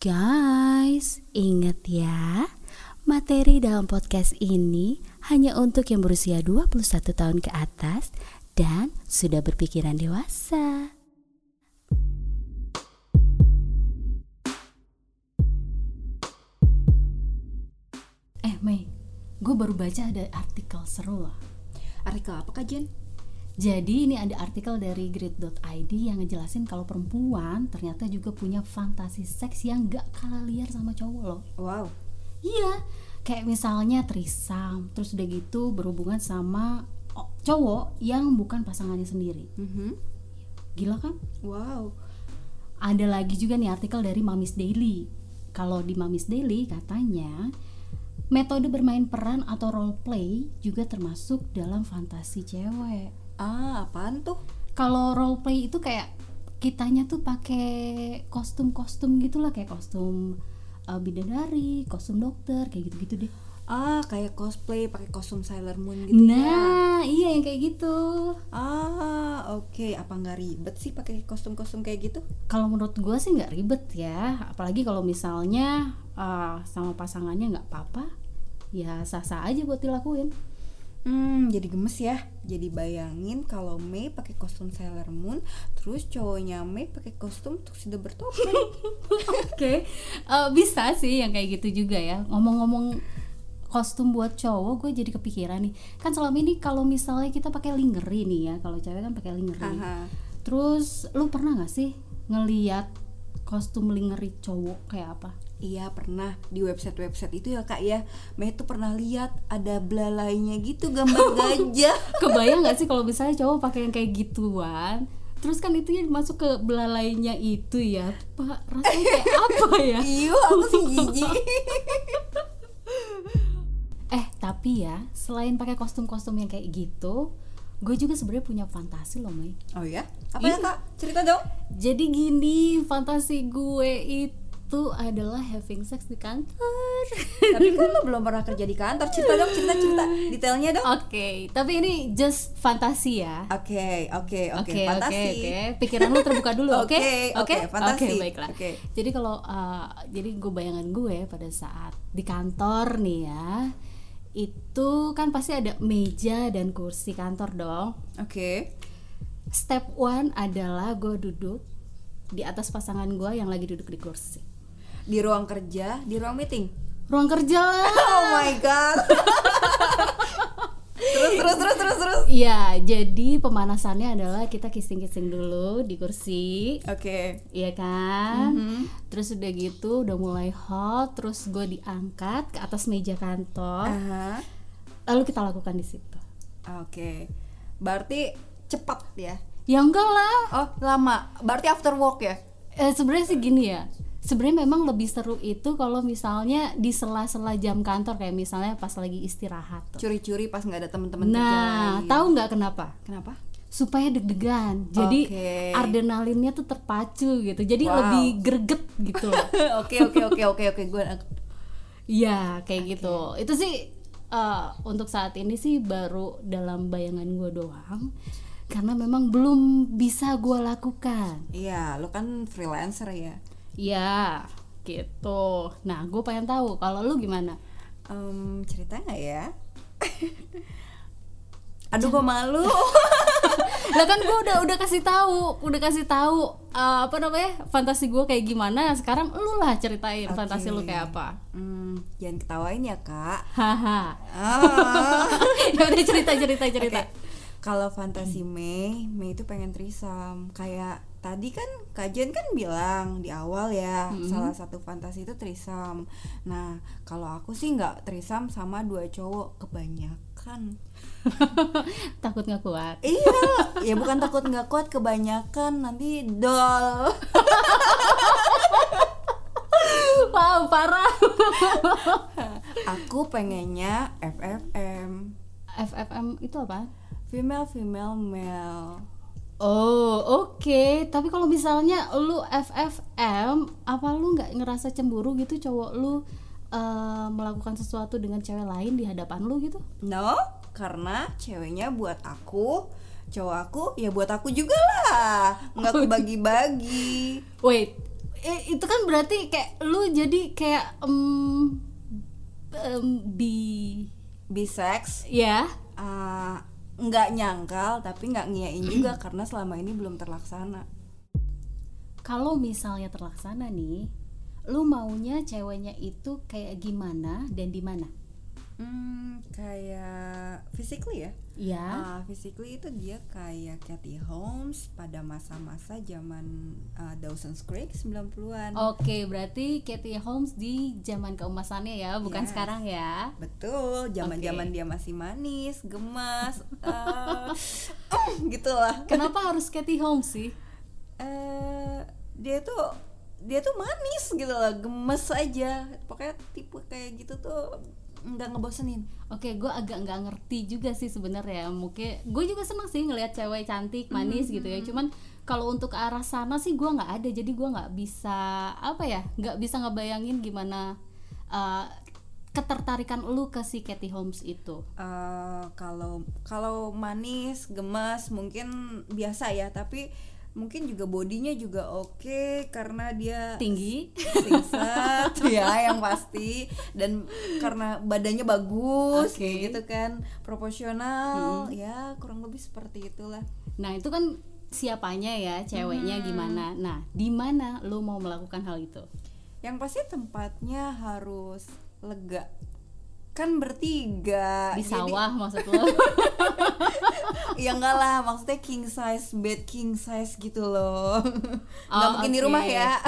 Guys, ingat ya, materi dalam podcast ini hanya untuk yang berusia 21 tahun ke atas dan sudah berpikiran dewasa. Eh Mei, gue baru baca ada artikel seru lah. Artikel apa kak Jen? Jadi ini ada artikel dari grid.id yang ngejelasin kalau perempuan ternyata juga punya fantasi seks yang gak kalah liar sama cowok loh. Wow. Iya, kayak misalnya trisam, terus udah gitu berhubungan sama cowok yang bukan pasangannya sendiri. Mhm. Gila kan? Wow. Ada lagi juga nih artikel dari Mamis Daily. Kalau di Mamis Daily katanya metode bermain peran atau role play juga termasuk dalam fantasi cewek. Ah, apaan tuh? Kalau role play itu kayak kitanya tuh pakai kostum-kostum gitulah kayak kostum uh, bidadari, kostum dokter kayak gitu-gitu deh. Ah, kayak cosplay pakai kostum Sailor Moon gitu ya. Nah, iya yang kayak gitu. Ah, oke. Apa nggak ribet sih pakai kostum-kostum kayak gitu? Kalau menurut gue sih nggak ribet ya, apalagi kalau misalnya uh, sama pasangannya nggak apa-apa, ya sah-sah aja buat dilakuin. Hmm, jadi gemes ya. Jadi bayangin kalau Mei pakai kostum Sailor Moon, terus cowoknya Mei pakai kostum tuxedo bertopeng. Oke, Eh, bisa sih yang kayak gitu juga ya. Ngomong-ngomong kostum buat cowok, gue jadi kepikiran nih. Kan selama ini kalau misalnya kita pakai lingerie nih ya, kalau cewek kan pakai lingerie. Aha. Terus lu pernah nggak sih ngeliat kostum lingerie cowok kayak apa? Iya pernah di website-website itu ya kak ya Mei tuh pernah lihat ada belalainya gitu gambar gajah Kebayang nggak sih kalau misalnya cowok pakai yang kayak gituan? Terus kan itu yang masuk ke belalainya itu ya, pak rasanya kayak apa ya? Iya aku sih jijik Eh tapi ya, selain pakai kostum-kostum yang kayak gitu, gue juga sebenarnya punya fantasi loh, Mei. Oh ya? Apa ya kak? Cerita dong Jadi gini, fantasi gue itu adalah having sex di kantor. Tapi kan lo belum pernah kerja di kantor Cerita dong, cerita-cerita Detailnya dong Oke, tapi ini just fantasi ya. Oke, oke, oke Oke, oke, Fantasi oke. Pikiran lu terbuka dulu, oke? Oke, oke, fantasi. Oke, baiklah. Oke. Jadi kalau uh, jadi gue bayangan gue pada saat di kantor nih ya, itu kan pasti ada meja dan kursi kantor dong. Oke Step one adalah gue duduk di atas pasangan gue yang lagi duduk di kursi. Di ruang kerja, di ruang meeting Ruang kerja lah. Oh my god Terus, terus, terus, terus, terus Iya, jadi pemanasannya adalah kita kissing-kissing dulu di kursi. Oke Iya kan? Mhm. Terus udah gitu udah mulai hot, terus gue diangkat ke atas meja kantor. Aha. Lalu kita lakukan di situ. Oke Berarti cepat ya Ya enggak lah. Oh lama Berarti after work ya Eh, sebenarnya sih gini ya. Sebenarnya memang lebih seru itu kalau misalnya di sela-sela jam kantor kayak misalnya pas lagi istirahat. Curi-curi pas nggak ada temen-temen kerja Nah, tahu nggak kenapa? Kenapa? Supaya deg-degan. Jadi Oke. adrenalinnya tuh terpacu gitu. Jadi Wow. lebih greget gitu. Oke, oke, oke, oke, oke Gue Iya, kayak gitu. Itu sih eh, untuk saat ini sih baru dalam bayangan gue doang. Karena memang belum bisa gue lakukan. Iya, lo kan freelancer ya Iya, gitu. Nah, gue pengen tahu kalau lu gimana? Em, Cerita nggak ya? Aduh gue malu lah kan gue udah udah kasih tahu, udah kasih tahu eh, apa namanya fantasi gue kayak gimana. Sekarang lu lah ceritain fantasi lu kayak apa. Hmm, Jangan ketawain ya kak Haha. ah. ya udah cerita cerita cerita. Oke. Kalau fantasi Mei, Mei itu pengen trisam. Kayak tadi kan kajian kan bilang di awal ya, salah satu fantasi itu trisam. Nah, kalau aku sih nggak trisam sama dua cowok kebanyakan. Takut nggak kuat. iya, ya bukan takut nggak kuat kebanyakan nanti dol. Wow, parah. aku pengennya FFM, FFM itu apa? female female male. Oh, oke. Tapi kalau misalnya lu FFM, apa lu nggak ngerasa cemburu gitu cowok lu eh, melakukan sesuatu dengan cewek lain di hadapan lu gitu? No, karena ceweknya buat aku, cowok aku ya buat aku juga lah. Nggak aku bagi-bagi. Wait, eh, itu kan berarti kayak lu jadi kayak um, um, bi bisex ya uh, nggak nyangkal tapi nggak ngiyain juga karena selama ini belum terlaksana. Kalau misalnya terlaksana nih lu maunya ceweknya itu kayak gimana dan di mana Hmm, kayak physically ya. ya Ah, physically itu dia kayak Katie Holmes pada masa-masa zaman uh, Dawson's Creek 90-an. Oke, berarti Katie Holmes di zaman keemasannya ya, bukan Yes. sekarang ya. Betul, zaman-zaman Oke. dia masih manis, gemas, uh, gitu lah. Kenapa harus Katie Holmes sih? Eh, dia tuh dia tuh manis gitu loh, gemes aja. Pokoknya tipe kayak gitu tuh nggak ngebosenin. Oke, gue agak nggak ngerti juga sih sebenarnya. Mungkin gue juga seneng sih ngelihat cewek cantik, manis gitu ya. Cuman kalau untuk arah sana sih gue nggak ada, jadi gue nggak bisa apa ya, nggak bisa ngebayangin gimana uh, ketertarikan lu ke si Katie Holmes itu. Eh, kalau kalau manis gemas mungkin biasa ya tapi mungkin juga bodinya juga oke karena dia Tinggi. singset ya yang pasti dan karena badannya bagus Oke. kayak gitu kan proporsional ya kurang lebih seperti itulah Nah itu kan siapanya ya, ceweknya gimana. Nah di mana lu mau melakukan hal itu? yang pasti tempatnya harus lega kan bertiga Di jadi- sawah maksud lo? ya enggak lah maksudnya king size bed king size gitu loh. Nggak Oh, mungkin di oke. rumah ya.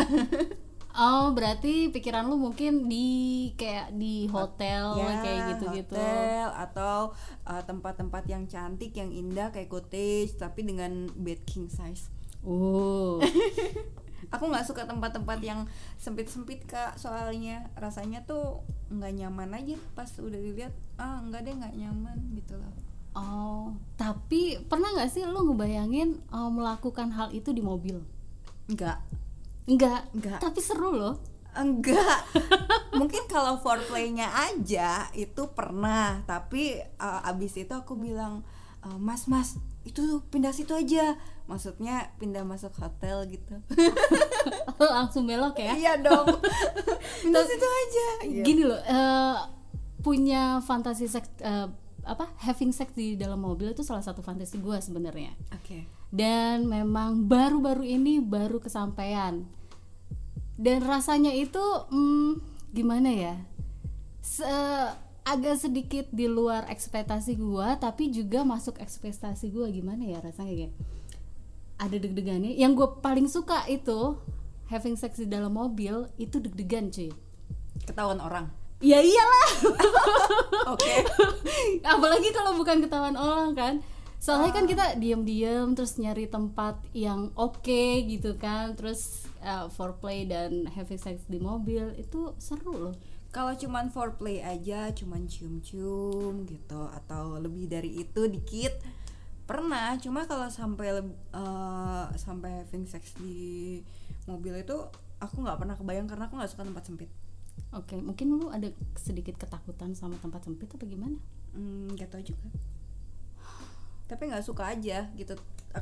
Oh berarti pikiran lu mungkin di kayak di hotel Ya, kayak gitu-gitu. hotel atau uh, tempat-tempat yang cantik yang indah kayak cottage tapi dengan bed king size. Uh, aku nggak suka tempat-tempat yang sempit-sempit kak soalnya rasanya tuh nggak nyaman aja pas udah dilihat ah nggak deh nggak nyaman gitu loh oh tapi pernah nggak sih lu ngebayangin uh, melakukan hal itu di mobil? nggak Enggak, Nggak. tapi seru loh. enggak mungkin kalau foreplaynya aja itu pernah tapi uh, abis itu aku bilang "Uh, mas mas itu tuh pindah situ aja maksudnya pindah masuk hotel gitu Langsung belok ya. iya dong pindah situ aja Gitu. Gini loh, eh, punya fantasi seks eh, apa having sex di dalam mobil itu salah satu fantasi gue sebenarnya. oke. Dan memang baru-baru ini baru kesampaian. Dan rasanya itu hmm, gimana ya? Se- agak sedikit di luar ekspektasi gua tapi juga masuk ekspektasi gua. Gimana ya rasanya kayak ada deg-degannya. Yang gue paling suka itu having sex di dalam mobil itu deg-degan cuy. Ketahuan orang ya iyalah. Oke. Apalagi kalau bukan ketahuan orang kan? Soalnya kan kita diam-diam terus nyari tempat yang oke gitu kan. Terus uh, foreplay dan having sex di mobil itu seru loh. Kalau cuman foreplay aja cuman cium-cium gitu atau lebih dari itu dikit pernah. Cuma kalau sampai eh, sampai having sex di mobil itu aku nggak pernah kebayang karena aku nggak suka tempat sempit oke mungkin lu ada sedikit ketakutan sama tempat sempit atau gimana? Hmm, gak tau juga. Tapi nggak suka aja gitu.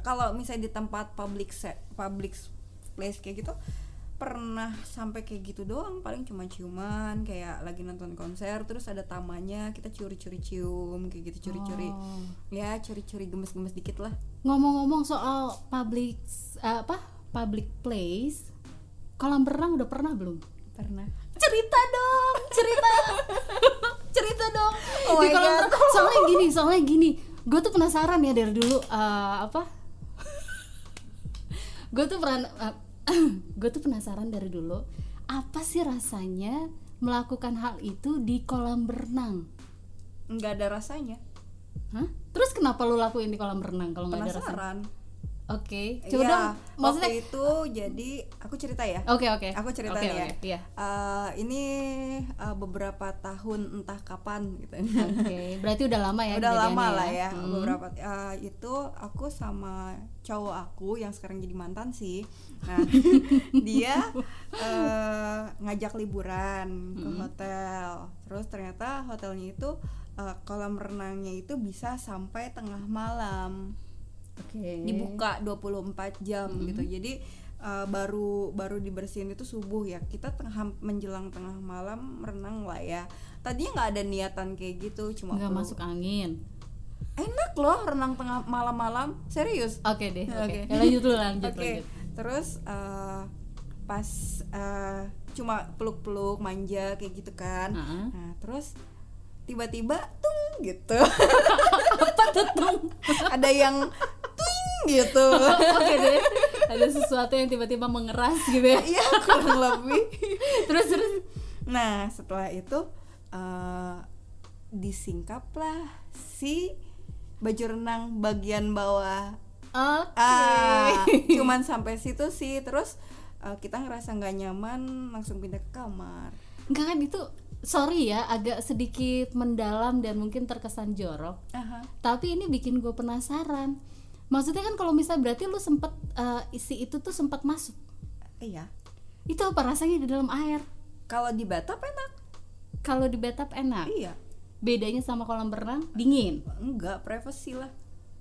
Kalau misalnya di tempat public se- public place kayak gitu pernah sampai kayak gitu doang. Paling cuma ciuman kayak lagi nonton konser terus ada tamannya kita curi-curi cium kayak gitu curi-curi. Oh. ya curi-curi gemes-gemes dikit lah. Ngomong-ngomong soal public uh, apa? Public place kolam berenang udah pernah belum? Pernah cerita dong cerita. Cerita dong. Oh Di my God. renang. soalnya gini soalnya gini. Gue tuh penasaran ya dari dulu eh, apa? Gue tuh pernah gue tuh penasaran dari dulu apa sih rasanya melakukan hal itu di kolam berenang? Nggak ada rasanya. Hah? terus kenapa lu lakuin di kolam berenang kalau nggak ada rasanya oke coba Iya, dong maksudnya waktu itu jadi aku cerita ya oke oke Aku cerita nih ya. oke, iya. Eh, ini eh, beberapa tahun entah kapan gitu. Oke, berarti udah lama ya Udah lama lah ya. Hmm. Beberapa eh, itu aku sama cowok aku yang sekarang jadi mantan sih. Nah, dia eh, ngajak liburan ke Hmm. hotel. Terus ternyata hotelnya itu eh, kolam renangnya itu bisa sampai tengah malam Oke. dibuka 24 jam Mhm. gitu. Jadi uh, baru baru dibersihin itu subuh ya kita tengah menjelang tengah malam renang lah ya tadinya nggak ada niatan kayak gitu cuma nggak masuk angin enak loh renang tengah malam-malam serius oke deh oke Oke. Ya, lanjut dulu lanjut Oke, lanjut terus uh, pas uh, cuma peluk-peluk manja kayak gitu kan Heeh. nah terus tiba-tiba tung gitu apa tuh Tung? ada yang gitu. Oke deh. Ada sesuatu yang tiba-tiba mengeras gitu ya. Iya kurang lebih. Terus terus. Nah setelah itu uh, disingkaplah si baju renang bagian bawah. Oke. Ah cuman sampai situ sih. Terus uh, kita ngerasa nggak nyaman langsung pindah ke kamar. Enggak kan itu sorry ya agak sedikit mendalam dan mungkin terkesan jorok. Aha. tapi ini bikin gue penasaran maksudnya kan kalau misalnya berarti lu sempet eh, isi itu tuh sempat masuk. Iya. Itu apa rasanya di dalam air? Kalau di bathtub enak. Kalau di bathtub enak? Iya. Bedanya sama kolam berenang? Dingin? Enggak privacy lah.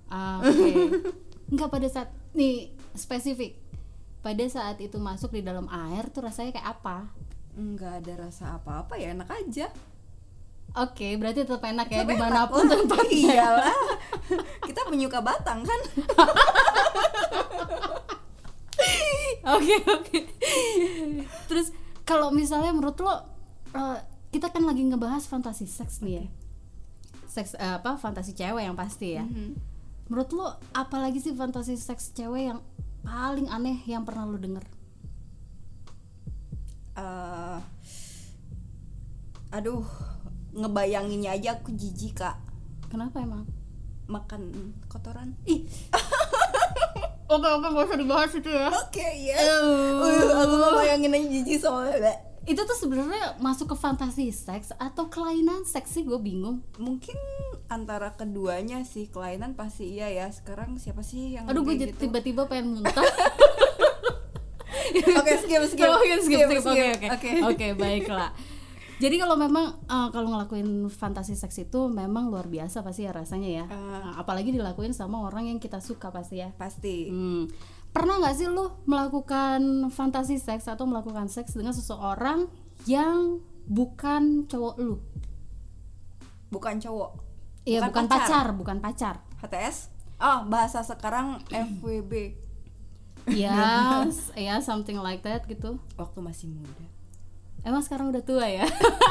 Ah, oke. Enggak pada saat nih spesifik. Pada saat itu masuk di dalam air tuh rasanya kayak apa? Enggak ada rasa apa-apa ya enak aja oke berarti tetap enak ya Tetap enak di mana pun lah. tempatnya iyalah kita penyuka batang kan Oke oke. Terus kalau misalnya menurut lo eh, kita kan lagi ngebahas fantasi seks nih ya. Seks eh, apa fantasi cewek yang pasti ya. Mhm. Menurut lo apalagi sih fantasi seks cewek yang paling aneh yang pernah lo denger? Eh, aduh ngebayanginnya aja aku jijik kak Kenapa emang? makan kotoran Ih. oke oke gak usah dibahas itu ya. oke ya uh, aku ngebayangin aja jijik soalnya Itu tuh sebenarnya masuk ke fantasi seks atau kelainan seks sih gue bingung. mungkin antara keduanya sih kelainan pasti iya ya sekarang siapa sih yang Aduh gue gitu? tiba-tiba pengen muntah. oke skip skip skip, oke. oke Oke, baiklah. Jadi kalau memang eh, kalau ngelakuin fantasi seks itu memang luar biasa pasti ya rasanya ya. Nah, apalagi dilakuin sama orang yang kita suka pasti ya. pasti Hmm. Pernah nggak sih lu melakukan fantasi seks atau melakukan seks dengan seseorang yang bukan cowok lu? bukan cowok Iya, bukan, Bukan pacar. pacar. bukan pacar. HTS oh bahasa sekarang FWB Ya, s- ya something like that gitu. waktu masih muda Emang sekarang udah tua ya?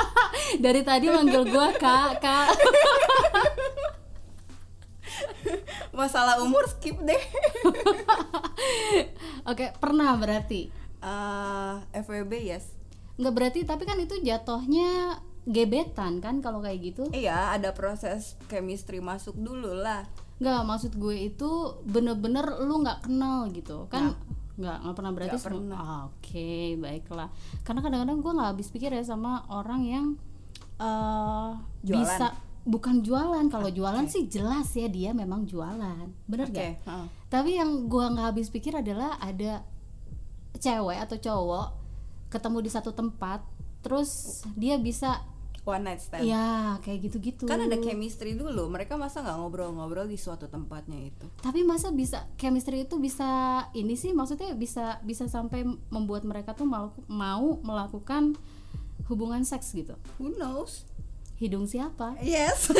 Dari tadi manggil gua kak, kak. masalah umur skip deh Oke, pernah berarti. Eh, FWB yes Nggak berarti, tapi kan itu jatuhnya gebetan kan kalau kayak gitu. iya ada proses chemistry masuk dulu lah Nggak, maksud gue itu bener-bener lu nggak kenal gitu kan? Nggak, nggak pernah berarti. Nggak pernah. Ah, Oke, baiklah. Karena kadang-kadang gue nggak habis pikir ya sama orang yang eh Jualan. bisa bukan jualan. Kalau jualan sih jelas ya dia memang jualan, bener oke gak? heeh. Tapi yang gua nggak habis pikir adalah ada cewek atau cowok ketemu di satu tempat, terus dia bisa one night stand ya kayak gitu-gitu. kan ada chemistry dulu mereka masa nggak ngobrol-ngobrol di suatu tempatnya itu Tapi masa bisa chemistry itu bisa ini sih maksudnya bisa bisa sampai membuat mereka tuh mau mau melakukan hubungan seks gitu. who knows Hidung siapa? yes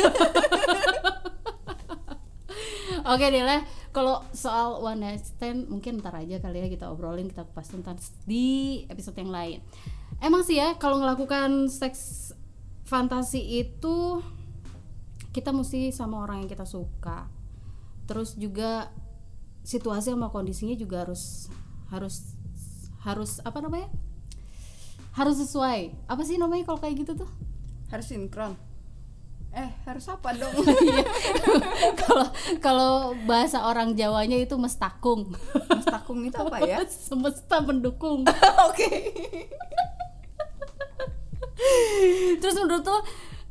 Oke deh lah, kalau soal one night stand mungkin ntar aja kali ya kita obrolin kita kupas tuntas di episode yang lain. Emang sih ya kalau ngelakukan seks fantasi itu kita mesti sama orang yang kita suka. Terus juga situasi sama kondisinya juga harus harus harus apa namanya? Harus sesuai. Apa sih namanya kalau kayak gitu tuh? harus sinkron eh harus apa dong Iya. Kalau kalau bahasa orang Jawanya itu mestakung. mas takung itu apa ya Semesta mendukung. oke Terus menurut lo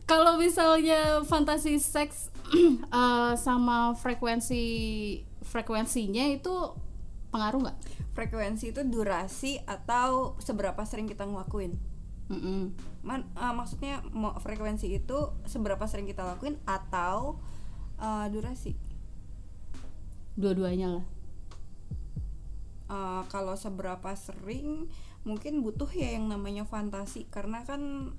kalau misalnya fantasi seks eh, sama frekuensi frekuensinya itu pengaruh nggak? frekuensi itu durasi atau seberapa sering kita ngelakuin. Man, eh, maksudnya mau frekuensi itu seberapa sering kita lakuin atau eh, durasi Dua-duanya lah. eh, kalau seberapa sering mungkin butuh ya yang namanya fantasi karena kan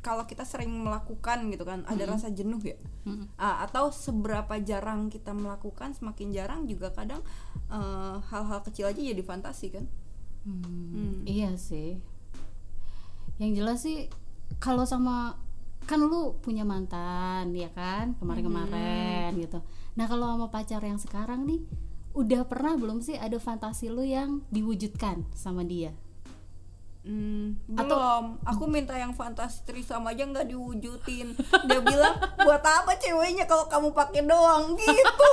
kalau kita sering melakukan gitu kan ada rasa jenuh ya Mm-mm. Ah, atau seberapa jarang kita melakukan semakin jarang juga kadang eh, hal-hal kecil aja jadi fantasi kan Hmm, Hmm. Iya sih. Yang jelas sih kalau sama kan lu punya mantan ya kan kemarin-kemarin gitu. Nah kalau sama pacar yang sekarang nih udah pernah belum sih ada fantasi lu yang diwujudkan sama dia? Hmm, Atau- belum. Aku minta yang fantasi trisam aja nggak diwujudin. Dia bilang, buat apa ceweknya kalau kamu pakai doang gitu.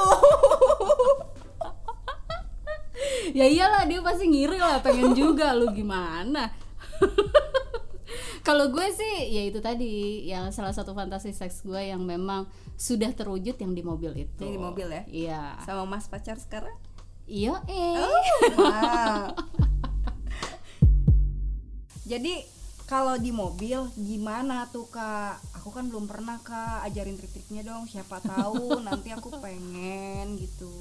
ya iyalah dia pasti ngiri lah pengen juga lu gimana? kalau gue sih ya itu tadi yang salah satu fantasi seks gue yang memang sudah terwujud yang di mobil itu. Yang di mobil ya? Iya. Sama mas pacar sekarang? Iya eh. Wow. Jadi kalau di mobil gimana tuh kak? Aku kan belum pernah kak ajarin trik-triknya dong. Siapa tahu nanti aku pengen gitu.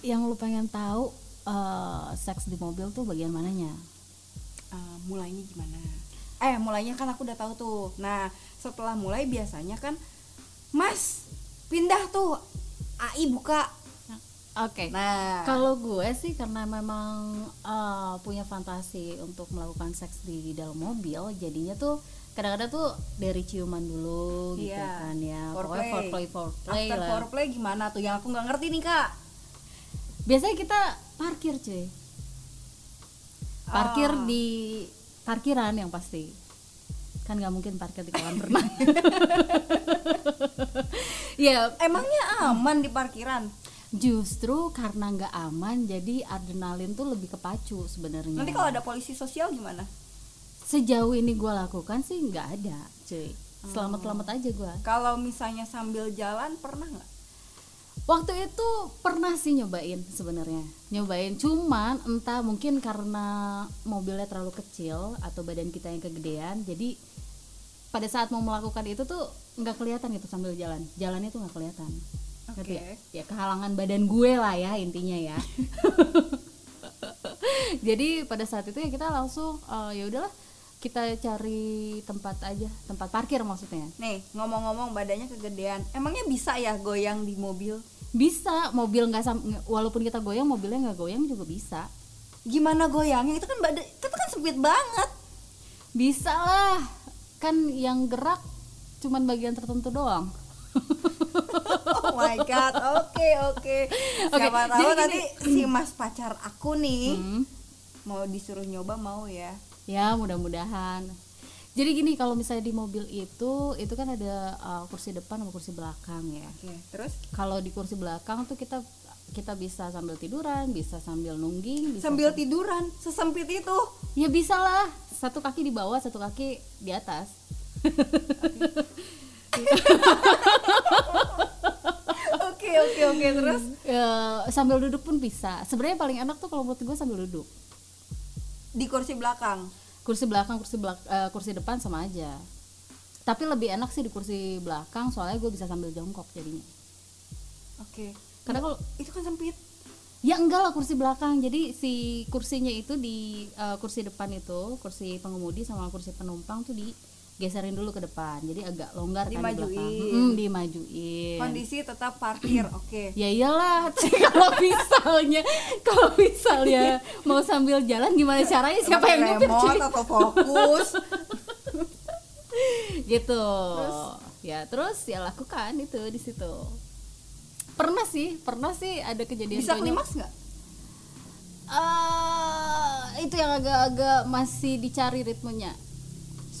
yang lu pengen tahu eh, seks di mobil tuh bagian mananya? Eh, mulainya gimana? Eh mulainya kan aku udah tahu tuh. Nah setelah mulai biasanya kan, Mas pindah tuh AI buka. Oke. Nah Kalau gue sih karena memang eh, punya fantasi untuk melakukan seks di dalam mobil, jadinya tuh kadang-kadang tuh dari ciuman dulu gitu Iya. kan ya. Pokoknya Foreplay. foreplay foreplay after lah. foreplay gimana tuh? Yang aku nggak ngerti nih kak. Biasanya kita parkir cuy. Parkir Ah. di parkiran yang pasti. Kan nggak mungkin parkir di kolam renang. ya Emangnya aman di parkiran? Justru karena nggak aman, jadi adrenalin tuh lebih kepacu sebenarnya. Nanti kalau ada polisi sosial gimana? Sejauh ini gue lakukan sih nggak ada, cuy. Selamat selamat aja gue. Kalau misalnya sambil jalan pernah nggak? Waktu itu pernah sih nyobain sebenarnya, nyobain. Cuman entah mungkin karena mobilnya terlalu kecil atau badan kita yang kegedean, jadi pada saat mau melakukan itu tuh nggak kelihatan gitu sambil jalan. Jalannya tuh nggak kelihatan. Ngerti ya? Ya kehalangan badan gue lah ya intinya ya jadi pada saat itu ya kita langsung eh, ya udahlah kita cari tempat aja tempat parkir maksudnya Nih ngomong-ngomong badannya kegedean, emangnya bisa ya goyang di mobil? bisa mobil nggak sam walaupun kita goyang mobilnya nggak goyang juga bisa Gimana goyangnya? Itu kan badan itu kan sempit banget. bisa lah kan yang gerak cuman bagian tertentu doang my god, oke oke. Oke, Siapa tahu nanti si mas pacar aku nih Hmm. mau disuruh nyoba mau ya. ya mudah-mudahan jadi gini kalau misalnya di mobil itu itu kan ada uh, kursi depan sama kursi belakang ya Oke, terus kalau di kursi belakang tuh kita kita bisa sambil tiduran bisa sambil nungging bisa sambil tiduran sesempit itu. ya bisa lah satu kaki di bawah satu kaki di atas Oke oke oke. Terus? Ya, sambil duduk pun bisa. Sebenarnya paling enak tuh kalau menurut gue sambil duduk. Di kursi belakang. kursi belakang kursi belak eh, kursi depan sama aja. Tapi lebih enak sih di kursi belakang soalnya gue bisa sambil jongkok jadinya. Oke. karena kalau Itu kan sempit. ya enggak lah kursi belakang. Jadi si kursinya itu di eh, kursi depan itu kursi pengemudi sama kursi penumpang tuh digeserin dulu ke depan jadi agak longgar kan di belakang Dimajuin. Dimajuin Kondisi tetap parkir. Oke. ya iyalah kalau misalnya kalau misalnya mau sambil jalan gimana caranya siapa yang nyupir atau fokus? gitu ya terus ya lakukan itu di situ pernah sih pernah sih ada kejadian Bisa klimaks nggak? Eh, itu yang agak-agak masih dicari ritmenya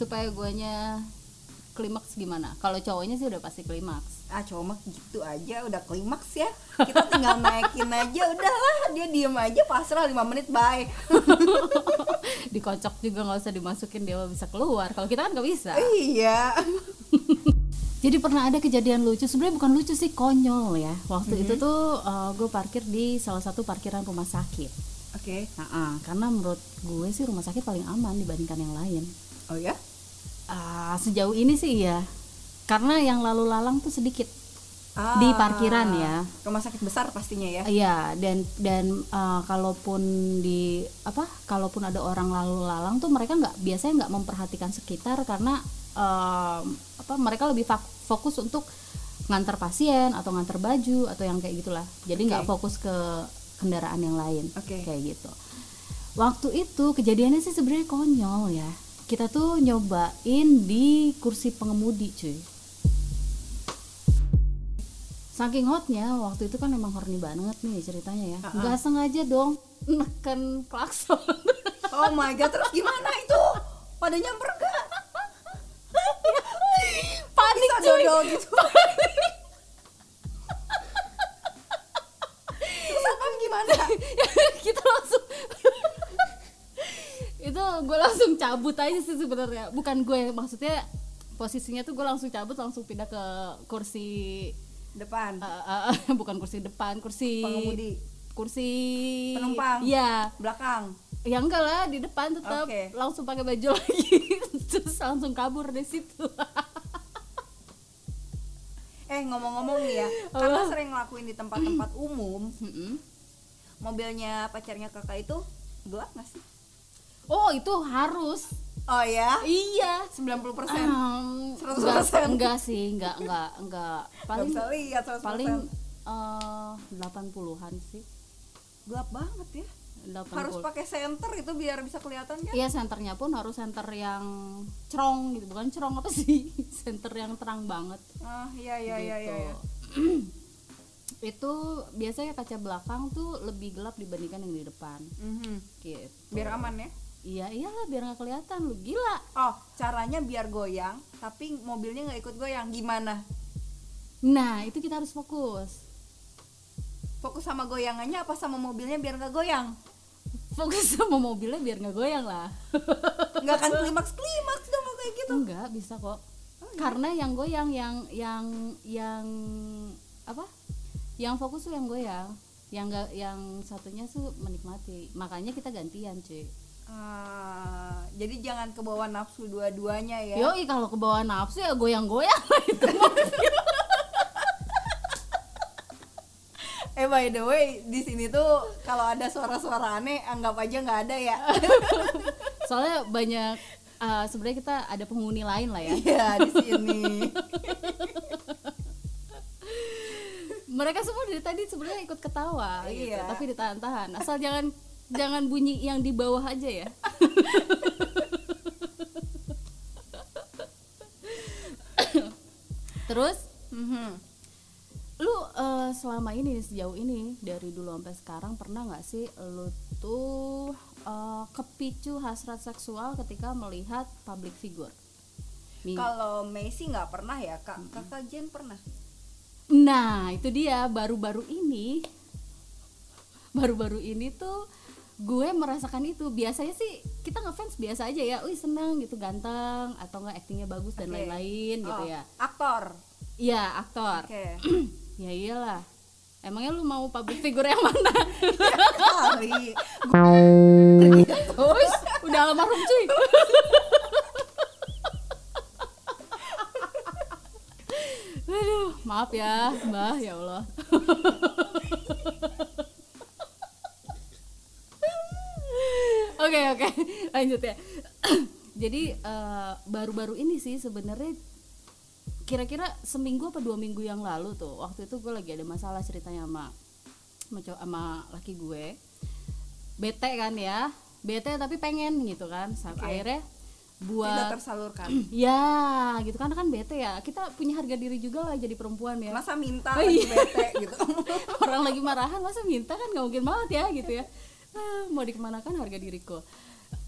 supaya guanya klimaks gimana? Kalau cowoknya sih udah pasti klimaks. Ah cowok mah gitu aja udah klimaks ya. Kita tinggal naikin aja udahlah dia diem aja pasrah 5 menit bye. Dikocok juga nggak usah dimasukin dia bisa keluar. Kalau kita kan nggak bisa. Iya. Jadi pernah ada kejadian lucu. Sebenarnya bukan lucu sih konyol ya. Waktu itu tuh gue parkir di salah satu parkiran rumah sakit. Oke. Nah, karena menurut gue sih rumah sakit paling aman dibandingkan yang lain. Oh ya Ah, sejauh ini sih iya karena yang lalu lalang tuh sedikit di parkiran ya rumah sakit besar pastinya ya Iya, dan dan uh, kalaupun di apa, kalaupun ada orang lalu lalang tuh mereka nggak biasanya nggak memperhatikan sekitar karena um, apa mereka lebih fokus untuk ngantar pasien atau ngantar baju atau yang kayak gitulah. Jadi nggak Oke. fokus ke kendaraan yang lain Oke. kayak gitu. Waktu itu kejadiannya sih sebenarnya konyol ya. Kita tuh nyobain di kursi pengemudi, cuy. Saking hotnya waktu itu kan emang horny banget nih ceritanya ya. Ah, Nggak sengaja dong neken klakson. oh my god terus gimana itu pada nyamper gak Panik bisa cuy. dodol gitu terus apa gimana kita langsung itu gue langsung cabut aja sih sebenarnya. Bukan gue maksudnya posisinya tuh gue langsung cabut langsung pindah ke kursi depan. eh, eh, bukan kursi depan kursi pengemudi. kursi Penumpang. iya. Belakang. Ya enggak lah di depan tetap Oke. langsung pakai baju lagi. Terus langsung kabur dari situ. Eh ngomong-ngomong nih ya karena sering ngelakuin di tempat-tempat umum mobilnya pacarnya kakak itu gelap gak sih oh itu harus oh ya iya 90% persen Um, 100%. enggak, enggak sih, enggak, enggak, enggak. Gak Paling bisa lihat 100% paling eh 80-an sih. gelap banget ya 80. harus pakai senter itu biar bisa kelihatan kan Iya, senternya pun harus senter yang cerong gitu, bukan cerong apa sih? Senter yang terang banget. ah iya iya iya gitu. iya iya. itu biasanya kaca belakang tuh lebih gelap dibandingkan yang di depan. Mhm. Gitu. biar aman ya Iya, iyalah biar nggak kelihatan lu gila. oh caranya biar goyang tapi mobilnya nggak ikut goyang gimana Nah, itu kita harus fokus. fokus sama goyangannya apa sama mobilnya biar nggak goyang Fokus sama mobilnya biar nggak goyang lah. nggak akan klimaks klimaks dong kayak gitu Enggak, bisa kok. Karena yang goyang yang yang yang apa? Yang fokus tuh yang goyang. Yang enggak yang satunya tuh menikmati. Makanya kita gantian, cuy. Ah, jadi jangan kebawa nafsu dua-duanya ya Yoi kalau ke bawah nafsu ya goyang-goyang lah itu. eh by the way di sini tuh kalau ada suara-suara aneh anggap aja nggak ada ya Soalnya banyak eh, sebenarnya kita ada penghuni lain lah ya. iya di sini Mereka semua dari tadi sebenarnya ikut ketawa gitu, Iya. tapi ditahan-tahan. Asal jangan jangan bunyi yang di bawah aja ya. Terus Mhm. lu eh, selama ini sejauh ini dari dulu sampai sekarang pernah nggak sih lu tuh eh, kepicu hasrat seksual ketika melihat public figure? Kalau Messi nggak pernah ya kak kakak Jen pernah Nah, itu dia baru-baru ini baru-baru ini tuh gue merasakan itu. Biasanya sih kita ngefans biasa aja ya. Wih, senang gitu, ganteng atau enggak aktingnya bagus dan lain-lain gitu Oh, ya. aktor Iya, aktor. oke ya iyalah. Emangnya lu mau public figure yang mana? kali Terus udah almarhum cuy. Aduh, maaf ya, Mbah, ya Allah. Oke, oke. Lanjut ya. Jadi eh, baru-baru ini sih sebenarnya kira-kira seminggu apa dua minggu yang lalu tuh waktu itu gue lagi ada masalah ceritanya sama sama, sama laki gue. Bete kan ya? Bete tapi pengen gitu kan. Sampai Oke. akhirnya tidak buat tersalurkan. Ya gitu. Karena kan bete ya. Kita punya harga diri juga lah jadi perempuan ya. Masa minta Oh, iya. bete gitu? Orang lagi marahan masa minta kan nggak mungkin banget ya gitu ya Ah, mau dikemanakan harga diriku?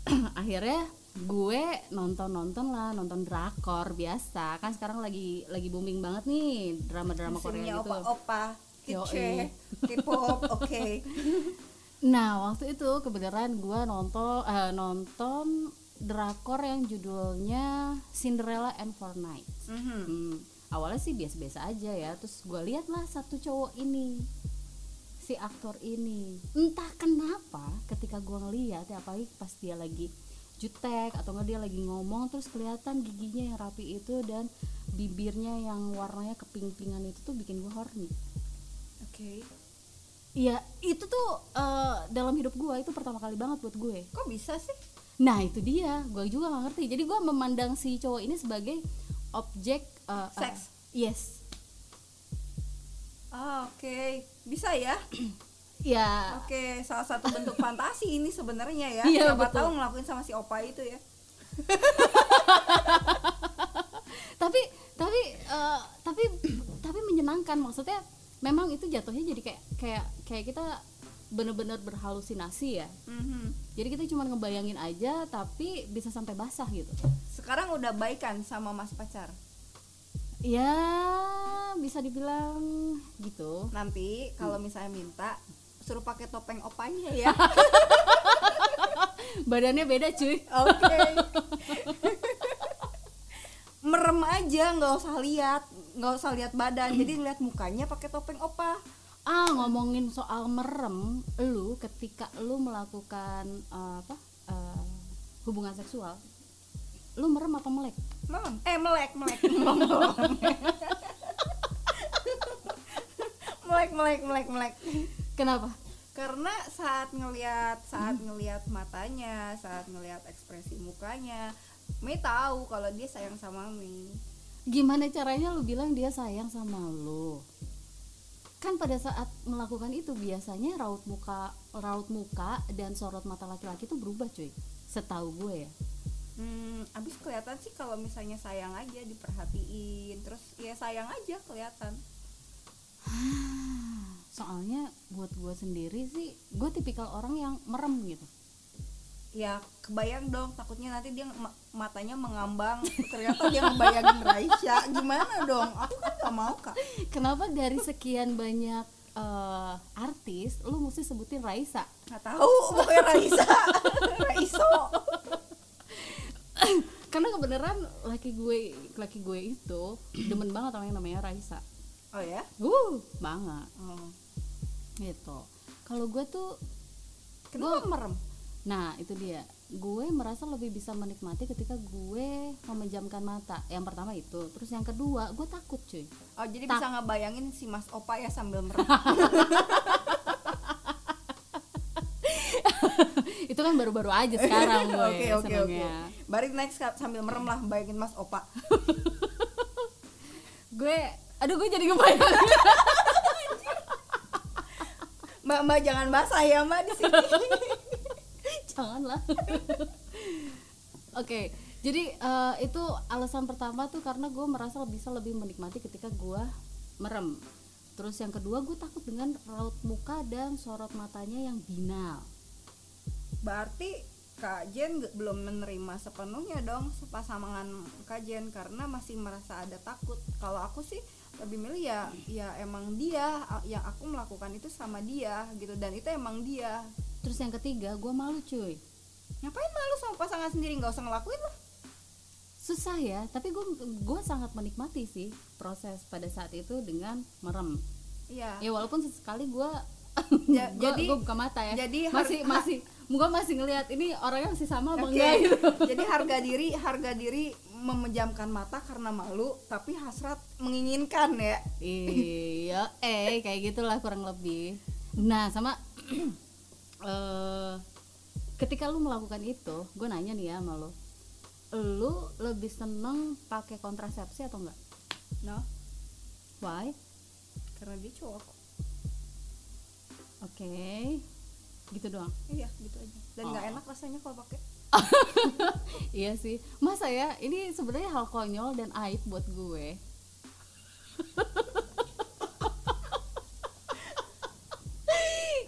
Akhirnya gue nonton nonton lah nonton drakor biasa. Kan sekarang lagi lagi booming banget nih drama drama Korea gitu. opa-opa. Yoi. kice K-pop oke. Nah waktu itu kebenaran gue nonton eh, nonton drakor yang judulnya Cinderella and Four Nights. Mhm. Hmm, awalnya sih biasa-biasa aja ya, terus gue lihat lah satu cowok ini, si aktor ini, entah kenapa ketika gue ngeliat ya apalagi pas dia lagi jutek atau nggak dia lagi ngomong terus kelihatan giginya yang rapi itu dan bibirnya yang warnanya keping-pingan itu tuh bikin gue horny Oke. Iya, itu tuh eh, dalam hidup gue itu pertama kali banget buat gue. Kok bisa sih? Nah itu dia, gue juga gak ngerti. Jadi gue memandang si cowok ini sebagai objek eh, Seks? yes, Ah, oke. Bisa ya? ya. Oke, salah satu bentuk fantasi ini sebenarnya ya. Iya, Siapa betul. tahu ngelakuin sama si Opa itu ya. Tapi tapi eh, tapi tapi menyenangkan maksudnya. Memang itu jatuhnya jadi kayak kayak kayak kita bener-bener berhalusinasi ya. Mhm. Jadi kita cuma ngebayangin aja, tapi bisa sampai basah gitu. Sekarang udah baikan sama mas pacar. Ya bisa dibilang gitu. Nanti kalau misalnya minta suruh pakai topeng opanya ya. Badannya beda cuy. Oke. Merem aja, nggak usah lihat, nggak usah lihat badan. Jadi lihat mukanya pakai topeng opa. Ah ngomongin soal merem, lu ketika lu melakukan eh, apa eh, hubungan seksual, lu merem apa melek? Merem. Eh melek, melek. melek, melek, melek, melek. Kenapa? Karena saat ngelihat, saat ngelihat matanya, saat ngelihat ekspresi mukanya, Mei tahu kalau dia sayang sama Mei. Gimana caranya lu bilang dia sayang sama lu? Kan pada saat melakukan itu biasanya raut muka, raut muka dan sorot mata laki-laki itu berubah cuy. Setahu gue ya. Hmm, abis kelihatan sih kalau misalnya sayang aja diperhatiin, terus ya sayang aja kelihatan. Soalnya buat gue sendiri sih, gue tipikal orang yang merem gitu. Ya kebayang dong, takutnya nanti dia ma- matanya mengambang, ternyata dia ngebayangin Raisya, gimana dong? Aku kan gak mau kak. Kenapa dari sekian banyak eh, artis, lu mesti sebutin Raisa? Nggak tahu, pokoknya Raisa, Raiso. Karena kebenaran laki gue, laki gue itu demen banget sama yang namanya Raisa. Oh ya? Uh, banget Oh. gitu. Kalau gue tuh, Kenapa merem? nah itu dia. Gue merasa lebih bisa menikmati ketika gue memejamkan mata. Yang pertama itu, terus yang kedua, gue takut cuy. Oh jadi Tak- bisa ngebayangin si Mas Opa ya sambil merem. itu kan baru-baru aja sekarang gue oke oke. senengnya. Bari next Kak, sambil merem lah bayangin Mas Opa. Gue, aduh gue jadi ngebayang. Mbak Mbak jangan basah ya Mbak di sini. janganlah oke jadi eh, itu alasan pertama tuh karena gue merasa bisa lebih menikmati ketika gue merem terus yang kedua gue takut dengan raut muka dan sorot matanya yang binal Berarti Kak Jen belum menerima sepenuhnya dong pasangan Kak Jen karena masih merasa ada takut. Kalau aku sih lebih milih ya ya emang dia yang aku melakukan itu sama dia gitu dan itu emang dia. terus yang ketiga gue malu cuy Ngapain malu sama pasangan sendiri nggak usah ngelakuin lah. susah ya tapi gue gue sangat menikmati sih proses pada saat itu dengan merem Iya. ya walaupun sesekali gue Ya, gue jadi- gue buka mata ya jadi masih masih gue masih ngelihat ini orangnya masih sama apa enggak? Gitu. Jadi harga diri harga diri memejamkan mata karena malu tapi hasrat menginginkan ya. iya eh kayak gitulah kurang lebih. Nah sama eh ketika lu melakukan itu gue nanya nih ya sama lu lu lebih seneng pakai kontrasepsi atau enggak? No, why? Karena dia cowok. oke gitu doang Iya, gitu aja. Dan nggak Oh. enak rasanya kalau pakai. iya sih masa ya ini sebenarnya hal konyol dan aib buat gue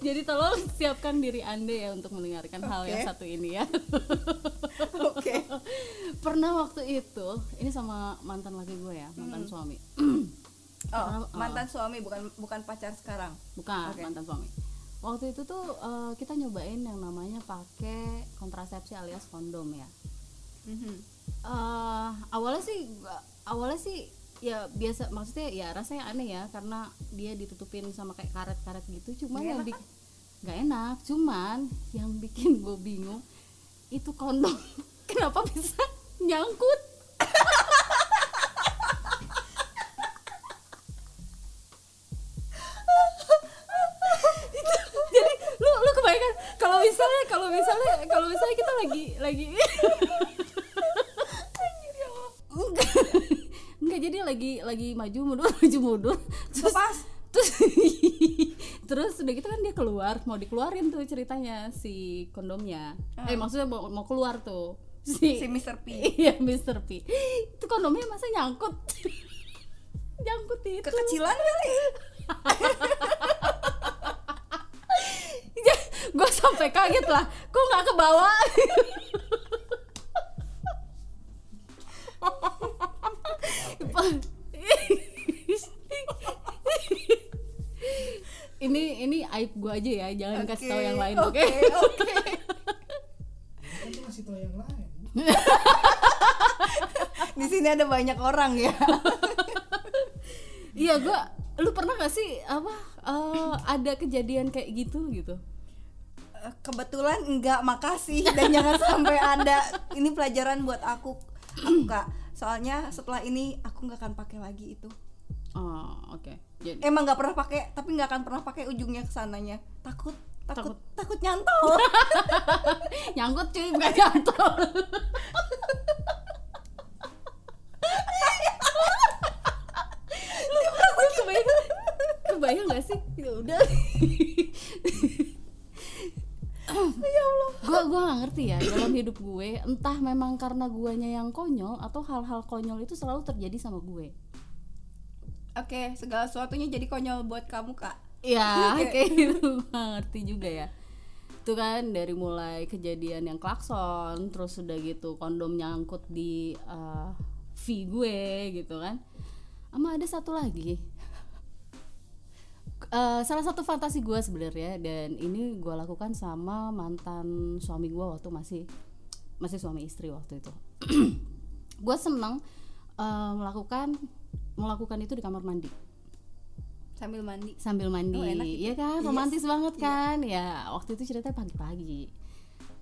jadi tolong siapkan diri anda ya untuk mendengarkan hal yang satu ini ya Oke. pernah waktu itu ini sama mantan laki gue ya mantan suami Oh, Karena, mantan suami bukan bukan pacar sekarang. bukan Oke. mantan suami waktu itu tuh eh, kita nyobain yang namanya pakai kontrasepsi alias kondom ya. Mhm. eh awalnya sih awalnya sih ya biasa maksudnya ya rasanya aneh ya karena dia ditutupin sama kayak karet-karet gitu. Cuman Nggak yang bikin nggak enak. Cuman yang bikin gue bingung itu kondom. Kenapa bisa nyangkut lagi lagi enggak. Enggak jadi lagi lagi maju mundur maju mundur. Terus Lepas. terus terus udah gitu kan dia keluar mau dikeluarin tuh ceritanya si kondomnya. Eh maksudnya mau, mau keluar tuh. Si, si Mr. P. Iya Mr. P. Itu kondomnya masa nyangkut? Nyangkut itu. Kekecilan kali gue sampai kaget lah. Kok nggak ke bawah ini ini aib gue aja ya jangan kasih tahu yang lain oke oke? oke. Tuh masih tahu yang lain. Di sini ada banyak orang ya. Iya gue lu pernah gak sih apa eh, ada kejadian kayak gitu gitu kebetulan enggak makasih. Dan jangan sampai ada ini pelajaran buat aku aku kak. Soalnya setelah ini aku nggak akan pakai lagi itu. Oh oke. Jadi emang nggak pernah pakai tapi nggak akan pernah pakai ujungnya ke sananya. Takut takut takut. nyantol. Nyangkut cuy bukan nyantol. Kebayang kebayang gak sih? Ya udah ya Allah. Gue gua gak ngerti ya dalam hidup gue entah memang karena guanya yang konyol atau hal-hal konyol itu selalu terjadi sama gue. Oke segala sesuatunya jadi konyol buat kamu kak. Ya Oke. kayak gitu. Gue gak ngerti juga ya. Itu kan dari mulai kejadian yang klakson terus udah gitu kondom nyangkut di eh, V gue gitu kan. Sama ada satu lagi Eh, salah satu fantasi gue sebenarnya dan ini gue lakukan sama mantan suami gue waktu masih masih suami istri waktu itu. Gue seneng eh, melakukan melakukan itu di kamar mandi. Sambil mandi. Sambil mandi. Oh, enak itu. iya kan? Yes. romantis banget Iya. kan? Ya waktu itu ceritanya pagi-pagi.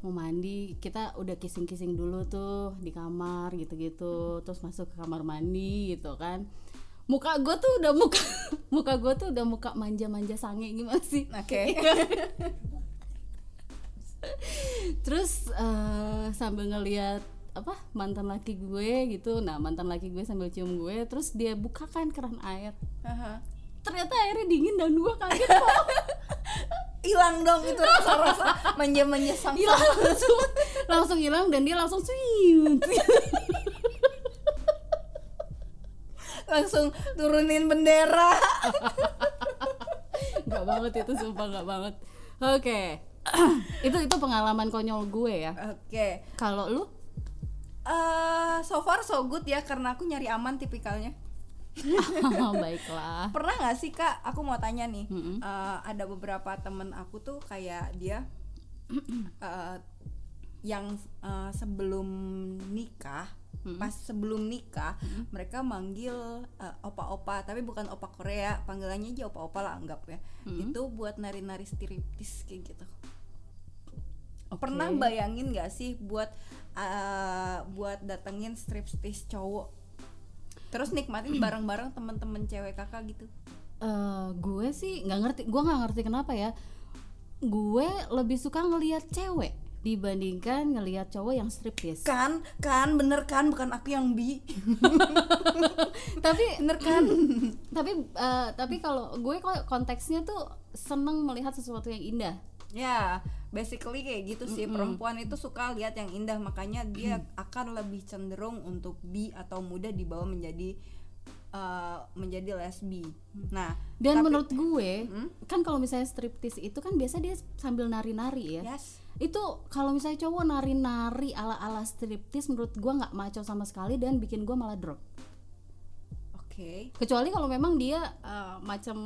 Mau mandi kita udah kissing-kissing dulu tuh di kamar gitu-gitu. Terus masuk ke kamar mandi gitu kan muka gue tuh udah muka muka gue tuh udah muka manja-manja sange gimana sih? Oke. Terus eh, sambil ngeliat apa mantan laki gue gitu. Nah mantan laki gue sambil cium gue terus dia bukakan keran air. Aha. ternyata airnya dingin dan gue kaget kok. Hilang dong itu rasa-rasa manja-manja sang hilang langsung langsung hilang dan dia langsung swiut langsung turunin bendera. Nggak banget itu sumpah nggak banget. Oke. Itu itu pengalaman konyol gue ya. Oke. Kalau lu? Eh so far so good ya karena aku nyari aman tipikalnya. Baiklah. Pernah nggak sih kak? Aku mau tanya nih. Mm-mm. eh, ada beberapa temen aku tuh kayak dia eh, yang eh, sebelum nikah pas sebelum nikah mereka manggil eh, opa-opa. Tapi bukan opa Korea panggilannya aja opa-opa lah anggap ya. Itu buat nari-nari striptis kayak gitu. Pernah bayangin nggak sih buat eh, buat datengin striptis cowok? Terus nikmatin bareng-bareng temen-temen cewek kakak gitu? Eh, gue sih nggak ngerti gue nggak ngerti kenapa ya. Gue lebih suka ngelihat cewek dibandingkan ngelihat cowok yang striptease. Kan kan bener kan bukan aku yang bi. Tapi bener kan? tapi eh, tapi kalau gue konteksnya tuh seneng melihat sesuatu yang indah. Ya basically kayak gitu sih. Perempuan itu suka lihat yang indah makanya dia akan lebih cenderung untuk bi atau mudah dibawa menjadi eh, menjadi lesbi. Nah dan tapi- menurut gue Hmm? kan kalau misalnya striptease itu kan biasa dia sambil nari-nari ya. Yes. Itu kalau misalnya cowok nari-nari ala-ala striptease menurut gue nggak maco sama sekali dan bikin gue malah drop. Oke. Kecuali kalau memang dia eh, macam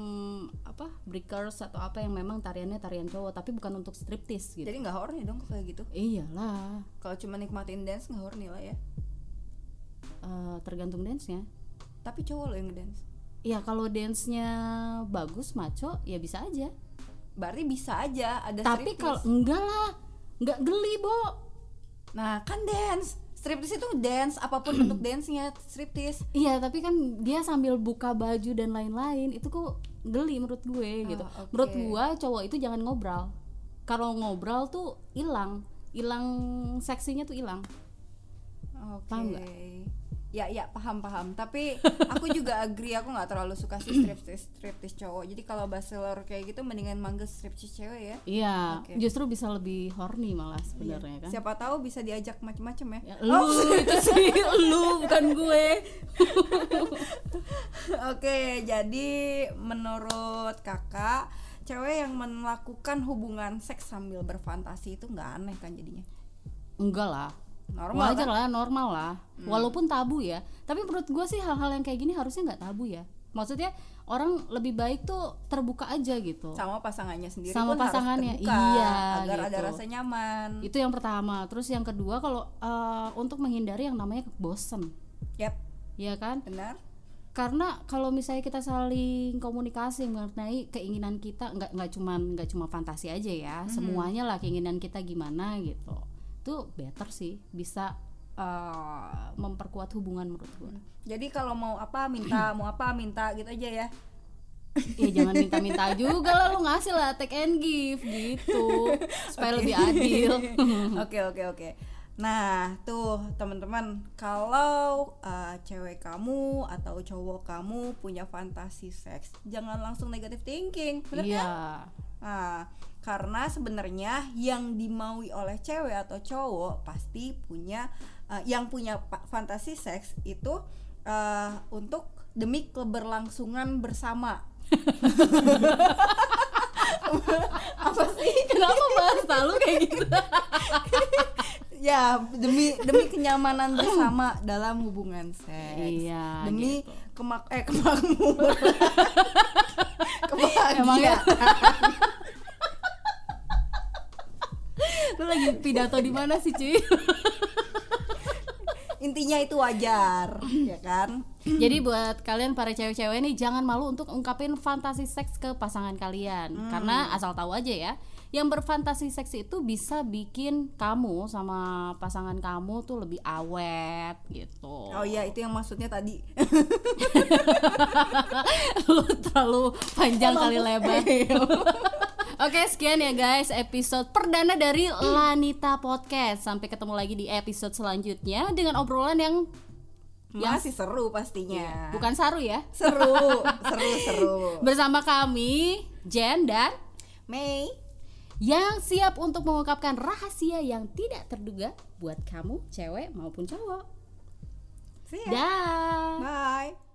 apa breakers atau apa yang memang tariannya tarian cowok tapi bukan untuk striptease gitu. Jadi nggak horny dong kayak gitu? Iyalah. Kalau cuma nikmatin dance nggak horny lah ya. Eh, tergantung dance nya tapi cowok lo yang ngedance ya kalau dance nya bagus maco ya bisa aja berarti bisa aja ada tapi kalau enggak lah nggak geli bo nah kan dance striptease itu dance apa pun bentuk dance-nya striptease Iya, tapi kan dia sambil buka baju dan lain-lain itu kok geli menurut gue gitu. oke. Menurut gue cowok itu jangan ngobrol. Kalau ngobrol tuh hilang hilang seksinya tuh hilang Oke. Paham nggak? Ya ya paham paham. Tapi aku juga agree aku nggak terlalu suka sih striptis striptis cowok. Jadi kalau bachelor kayak gitu mendingan manggil striptis cewek ya. iya Oke. justru bisa lebih horny malah sebenarnya kan Siapa tahu bisa diajak macem-macem ya. Ya, lu itu sih lu bukan gue Oke, jadi menurut kakak, cewek yang melakukan hubungan seks sambil berfantasi itu nggak aneh kan jadinya? enggak lah Normal wajar kan? lah normal lah. Hmm. walaupun tabu ya. Tapi menurut gue sih hal-hal yang kayak gini harusnya nggak tabu ya. Maksudnya orang lebih baik tuh terbuka aja gitu. Sama pasangannya sendiri Sama pun pasangannya, harus terbuka iya, agar ada gitu. rasa nyaman. itu yang pertama. Terus yang kedua kalau eh, untuk menghindari yang namanya bosen Yap, ya kan? Benar. karena kalau misalnya kita saling komunikasi mengenai keinginan kita nggak nggak cuman nggak cuma fantasi aja ya. Semuanya lah keinginan kita gimana gitu itu better sih bisa eh, memperkuat hubungan menurut gue Jadi kalau mau apa minta, mau apa minta gitu aja ya. ya jangan minta-minta juga lah lu ngasih lah take and give gitu supaya lebih adil Oke oke oke. Nah tuh teman-teman kalau uh, cewek kamu atau cowok kamu punya fantasi seks, jangan langsung negative thinking, bener kan? iya Nah, karena sebenarnya yang dimaui oleh cewek atau cowok pasti punya uh, yang punya fantasi seks itu uh, untuk demi keberlangsungan bersama. Apa sih? kenapa bahas lu kayak gitu Ya, demi demi kenyamanan bersama dalam hubungan seks. Iya, Demi gitu. kemak eh kemakmuran. Kebahagiaan. Emangnya? Lu lagi pidato di mana sih cuy Intinya itu wajar, ya kan? Jadi buat kalian para cewek-cewek nih jangan malu untuk ungkapin fantasi seks ke pasangan kalian Hmm. Karena asal tahu aja ya Yang berfantasi seks itu bisa bikin kamu sama pasangan kamu tuh lebih awet gitu Oh iya, itu yang maksudnya tadi. Lu terlalu panjang kali lebar Oke sekian ya guys episode perdana dari Lanita Podcast Sampai ketemu lagi di episode selanjutnya Dengan obrolan yang Masih seru pastinya. Iya, bukan saru ya seru, seru, seru. Bersama kami Jen dan Mei, yang siap untuk mengungkapkan rahasia yang tidak terduga buat kamu cewek maupun cowok. see ya. Dah. Bye.